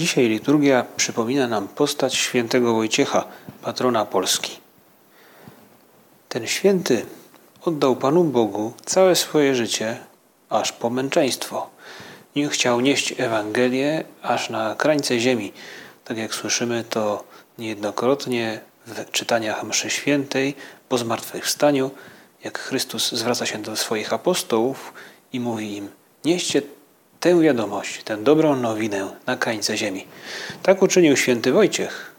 Dzisiaj liturgia przypomina nam postać świętego Wojciecha, patrona Polski. Ten święty oddał Panu Bogu całe swoje życie, aż po męczeństwo. Nie chciał nieść Ewangelię aż na krańce ziemi. Tak jak słyszymy to niejednokrotnie w czytaniach mszy świętej po zmartwychwstaniu, jak Chrystus zwraca się do swoich apostołów i mówi im: Nieście tę wiadomość, tę dobrą nowinę na krańce ziemi. Tak uczynił święty Wojciech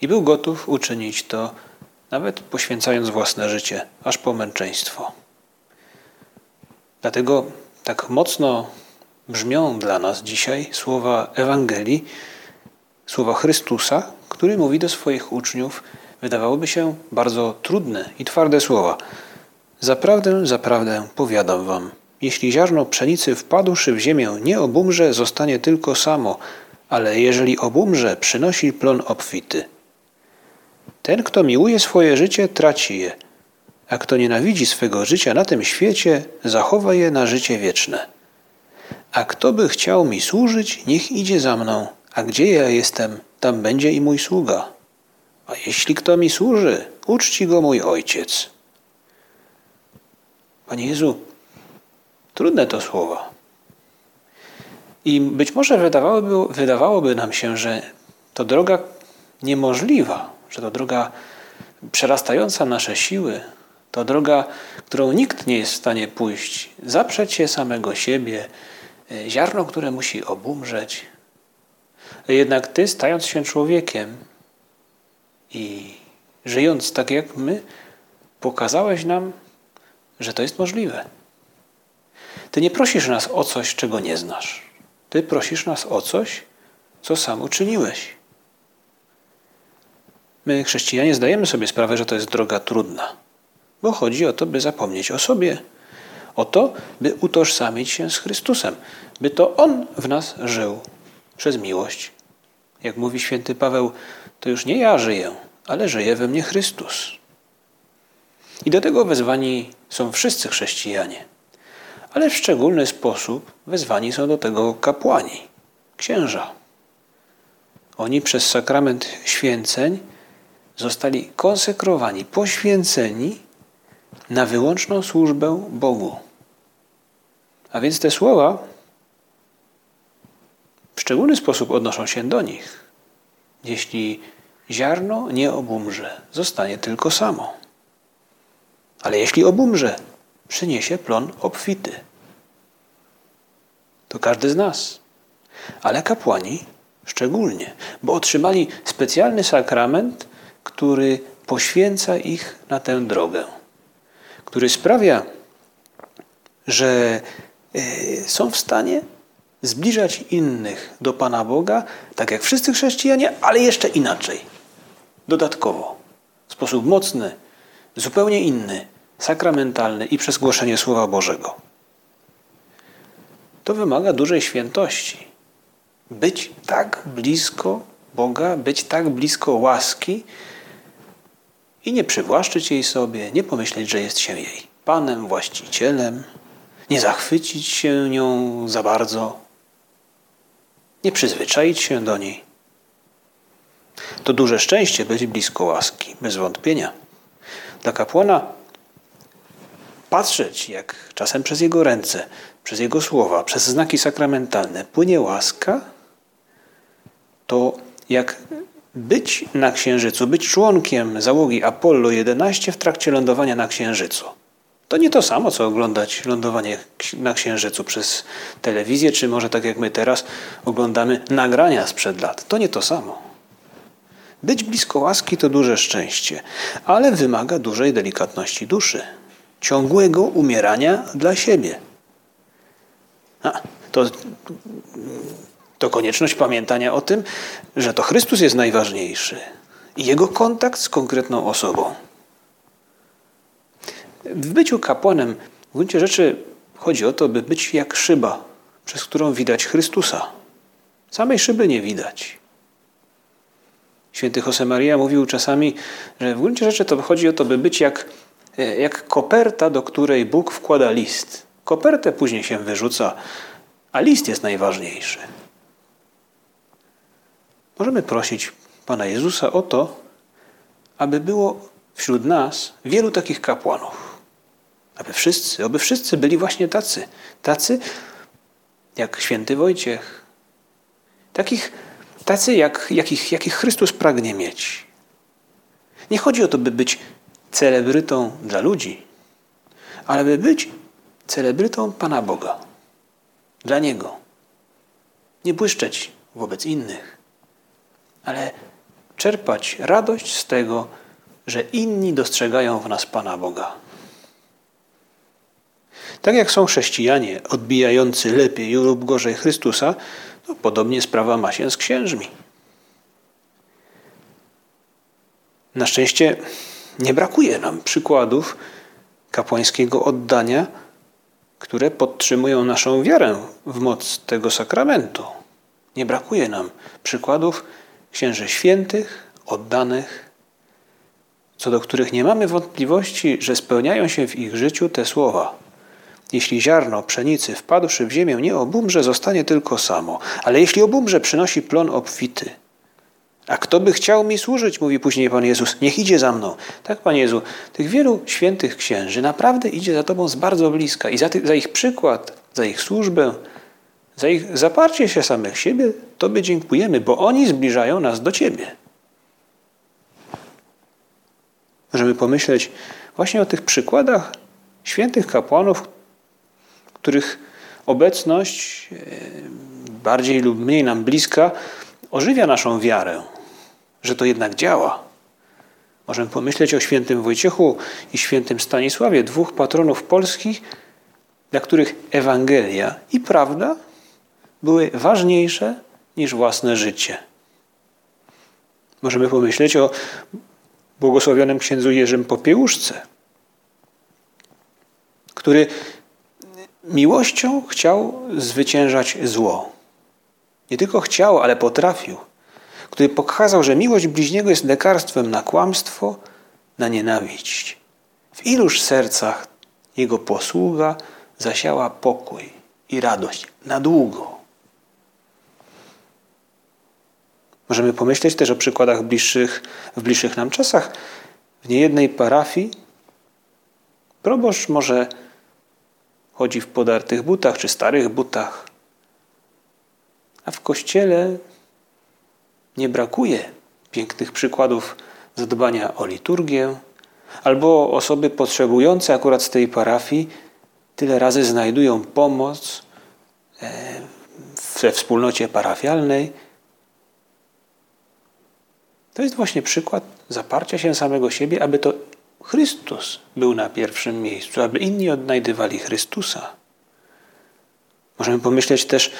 i był gotów uczynić to, nawet poświęcając własne życie, aż po męczeństwo. Dlatego tak mocno brzmią dla nas dzisiaj słowa Ewangelii, słowa Chrystusa, który mówi do swoich uczniów, wydawałoby się bardzo trudne i twarde słowa. Zaprawdę, zaprawdę powiadam wam, jeśli ziarno pszenicy wpadłszy w ziemię nie obumrze, zostanie tylko samo, ale jeżeli obumrze, przynosi plon obfity. Ten, kto miłuje swoje życie, traci je, a kto nienawidzi swego życia na tym świecie, zachowa je na życie wieczne. A kto by chciał mi służyć, niech idzie za mną, a gdzie ja jestem, tam będzie i mój sługa. A jeśli kto mi służy, uczci go mój ojciec. Panie Jezu, trudne to słowa. I być może wydawałoby, wydawałoby nam się, że to droga niemożliwa, że to droga przerastająca nasze siły, to droga, którą nikt nie jest w stanie pójść, zaprzeć się samego siebie, e, ziarno, które musi obumrzeć. Jednak Ty, stając się człowiekiem i żyjąc tak jak my, pokazałeś nam, że to jest możliwe. Ty nie prosisz nas o coś, czego nie znasz. Ty prosisz nas o coś, co sam uczyniłeś. My, chrześcijanie, zdajemy sobie sprawę, że to jest droga trudna, bo chodzi o to, by zapomnieć o sobie, o to, by utożsamić się z Chrystusem, by to On w nas żył przez miłość. Jak mówi święty Paweł, to już nie ja żyję, ale żyje we mnie Chrystus. I do tego wezwani są wszyscy chrześcijanie, ale w szczególny sposób wezwani są do tego kapłani, księża. Oni przez sakrament święceń zostali konsekrowani, poświęceni na wyłączną służbę Bogu. A więc te słowa w szczególny sposób odnoszą się do nich. Jeśli ziarno nie obumrze, zostanie tylko samo. Ale jeśli obumrze, przyniesie plon obfity. To każdy z nas. Ale kapłani szczególnie, bo otrzymali specjalny sakrament, który poświęca ich na tę drogę, który sprawia, że e, są w stanie zbliżać innych do Pana Boga, tak jak wszyscy chrześcijanie, ale jeszcze inaczej, dodatkowo, w sposób mocny, zupełnie inny, sakramentalny i przez głoszenie Słowa Bożego. To wymaga dużej świętości. Być tak blisko Boga, być tak blisko łaski i nie przywłaszczyć jej sobie, nie pomyśleć, że jest się jej Panem, właścicielem, nie zachwycić się nią za bardzo, nie przyzwyczaić się do niej. To duże szczęście być blisko łaski, bez wątpienia. Dla kapłana patrzeć, jak czasem przez jego ręce, przez jego słowa, przez znaki sakramentalne płynie łaska, to jak być na Księżycu, być członkiem załogi Apollo 11 w trakcie lądowania na Księżycu. To nie to samo, co oglądać lądowanie na Księżycu przez telewizję, czy może tak jak my teraz oglądamy nagrania sprzed lat. To nie to samo. Być blisko łaski to duże szczęście, ale wymaga dużej delikatności duszy ciągłego umierania dla siebie. A, to, to konieczność pamiętania o tym, że to Chrystus jest najważniejszy i jego kontakt z konkretną osobą. W byciu kapłanem w gruncie rzeczy chodzi o to, by być jak szyba, przez którą widać Chrystusa. Samej szyby nie widać. Święty Josemaria mówił czasami, że w gruncie rzeczy to chodzi o to, by być jak jak koperta, do której Bóg wkłada list. Kopertę później się wyrzuca, a list jest najważniejszy. możemy prosić Pana Jezusa o to, aby było wśród nas wielu takich kapłanów. Aby wszyscy, aby wszyscy byli właśnie tacy. Tacy jak święty Wojciech. Takich, tacy, jak, jakich, jakich Chrystus pragnie mieć. Nie chodzi o to, by być celebrytą dla ludzi, ale by być celebrytą Pana Boga. Dla Niego. Nie błyszczeć wobec innych, ale czerpać radość z tego, że inni dostrzegają w nas Pana Boga. Tak jak są chrześcijanie odbijający lepiej lub gorzej Chrystusa, no podobnie sprawa ma się z księżmi. Na szczęście nie brakuje nam przykładów kapłańskiego oddania, które podtrzymują naszą wiarę w moc tego sakramentu. Nie brakuje nam przykładów księży świętych, oddanych, co do których nie mamy wątpliwości, że spełniają się w ich życiu te słowa. Jeśli ziarno pszenicy wpadłszy w ziemię nie obumrze, zostanie tylko samo, ale jeśli obumrze, przynosi plon obfity. A kto by chciał mi służyć, mówi później Pan Jezus, niech idzie za mną. Tak, Panie Jezu, tych wielu świętych księży naprawdę idzie za Tobą z bardzo bliska i za, ty, za ich przykład, za ich służbę, za ich zaparcie się samych siebie Tobie dziękujemy, bo oni zbliżają nas do Ciebie. Możemy pomyśleć właśnie o tych przykładach świętych kapłanów, których obecność e, bardziej lub mniej nam bliska ożywia naszą wiarę, że to jednak działa. Możemy pomyśleć o świętym Wojciechu i świętym Stanisławie, dwóch patronów polskich, dla których Ewangelia i prawda były ważniejsze niż własne życie. Możemy pomyśleć o błogosławionym księdzu Jerzym Popiełuszce, który miłością chciał zwyciężać zło. Nie tylko chciał, ale potrafił. Który pokazał, że miłość bliźniego jest lekarstwem na kłamstwo, na nienawiść. W iluż sercach jego posługa zasiała pokój i radość na długo. Możemy pomyśleć też o przykładach bliższych, w bliższych nam czasach. W niejednej parafii proboszcz może chodzi w podartych butach czy starych butach, a w kościele nie brakuje pięknych przykładów zadbania o liturgię, albo osoby potrzebujące akurat z tej parafii tyle razy znajdują pomoc e, we wspólnocie parafialnej to jest właśnie przykład zaparcia się samego siebie, aby to Chrystus był na pierwszym miejscu, aby inni odnajdywali Chrystusa. Możemy pomyśleć też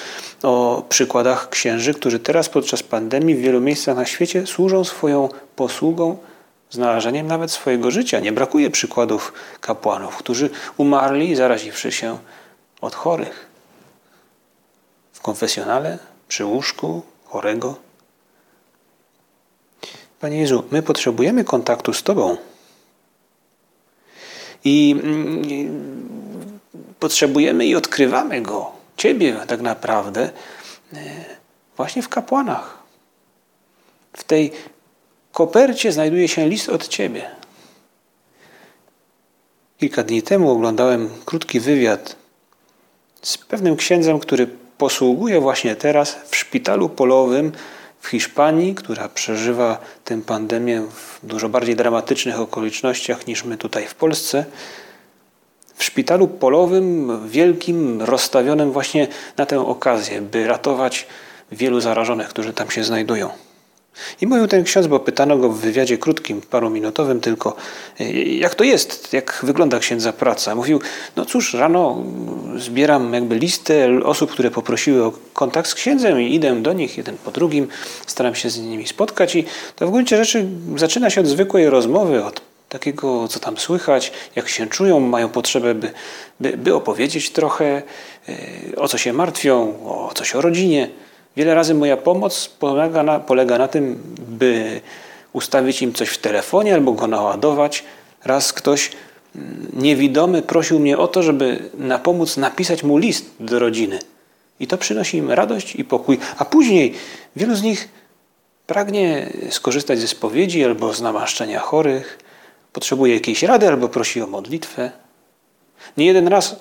o przykładach księży, którzy teraz podczas pandemii w wielu miejscach na świecie służą swoją posługą, znależeniem nawet swojego życia. Nie brakuje przykładów kapłanów, którzy umarli, zaraziwszy się od chorych. W konfesjonale, przy łóżku chorego. Panie Jezu, my potrzebujemy kontaktu z Tobą. I mm, potrzebujemy i odkrywamy go, Ciebie tak naprawdę, e, właśnie w kapłanach. W tej kopercie znajduje się list od Ciebie. Kilka dni temu oglądałem krótki wywiad z pewnym księdzem, który posługuje właśnie teraz w szpitalu polowym w Hiszpanii, która przeżywa tę pandemię w dużo bardziej dramatycznych okolicznościach niż my tutaj w Polsce, w szpitalu polowym, wielkim, rozstawionym właśnie na tę okazję, by ratować wielu zarażonych, którzy tam się znajdują. I mówił ten ksiądz, bo pytano go w wywiadzie krótkim, paruminutowym tylko, jak to jest, jak wygląda księdza praca. Mówił, no cóż, rano zbieram jakby listę osób, które poprosiły o kontakt z księdzem i idę do nich jeden po drugim, staram się z nimi spotkać i to w gruncie rzeczy zaczyna się od zwykłej rozmowy, od takiego, co tam słychać, jak się czują, mają potrzebę, by, by, by opowiedzieć trochę, e, o co się martwią, o coś o rodzinie. Wiele razy moja pomoc polega na, polega na tym, by ustawić im coś w telefonie albo go naładować. Raz ktoś mm, niewidomy prosił mnie o to, żeby na pomóc napisać mu list do rodziny. I to przynosi im radość i pokój. A później wielu z nich pragnie skorzystać ze spowiedzi albo z namaszczenia chorych, potrzebuje jakiejś rady albo prosi o modlitwę. Nie jeden raz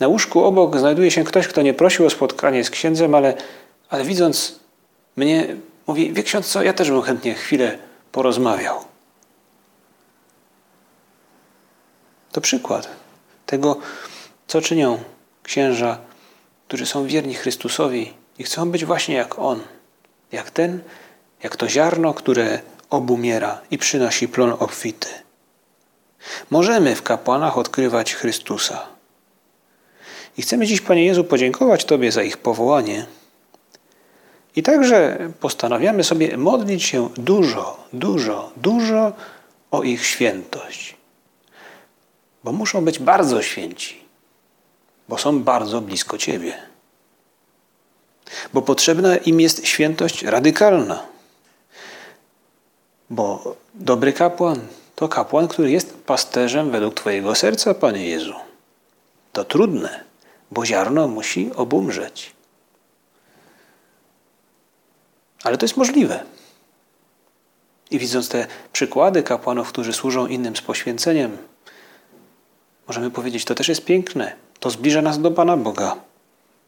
na łóżku obok znajduje się ktoś, kto nie prosił o spotkanie z księdzem, ale, ale widząc mnie, mówi: Wie ksiądz co, ja też bym chętnie chwilę porozmawiał. To przykład tego, co czynią księża, którzy są wierni Chrystusowi i chcą być właśnie jak On, jak ten, jak to ziarno, które obumiera i przynosi plon obfity. Możemy w kapłanach odkrywać Chrystusa. I chcemy dziś, Panie Jezu, podziękować Tobie za ich powołanie. I także postanawiamy sobie modlić się dużo, dużo, dużo o ich świętość. Bo muszą być bardzo święci, bo są bardzo blisko Ciebie. Bo potrzebna im jest świętość radykalna. Bo dobry kapłan to kapłan, który jest pasterzem według Twojego serca, Panie Jezu. To trudne, bo ziarno musi obumrzeć. Ale to jest możliwe. I widząc te przykłady kapłanów, którzy służą innym z poświęceniem, możemy powiedzieć, to też jest piękne. To zbliża nas do Pana Boga.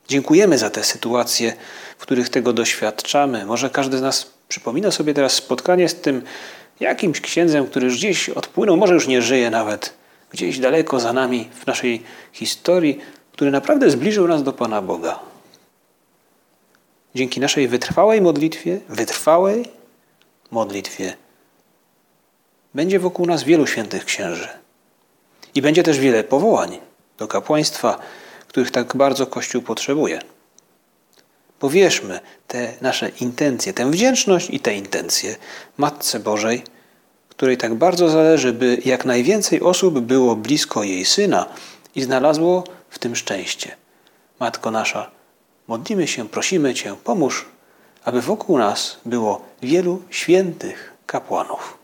Dziękujemy za te sytuacje, w których tego doświadczamy. Może każdy z nas przypomina sobie teraz spotkanie z tym jakimś księdzem, który już gdzieś odpłynął, może już nie żyje nawet, gdzieś daleko za nami w naszej historii, który naprawdę zbliżył nas do Pana Boga. Dzięki naszej wytrwałej modlitwie, wytrwałej modlitwie, będzie wokół nas wielu świętych księży. I będzie też wiele powołań do kapłaństwa, których tak bardzo Kościół potrzebuje. Powierzmy te nasze intencje, tę wdzięczność i te intencje Matce Bożej, której tak bardzo zależy, by jak najwięcej osób było blisko jej Syna i znalazło w tym szczęście. Matko nasza, modlimy się, prosimy Cię, pomóż, aby wokół nas było wielu świętych kapłanów.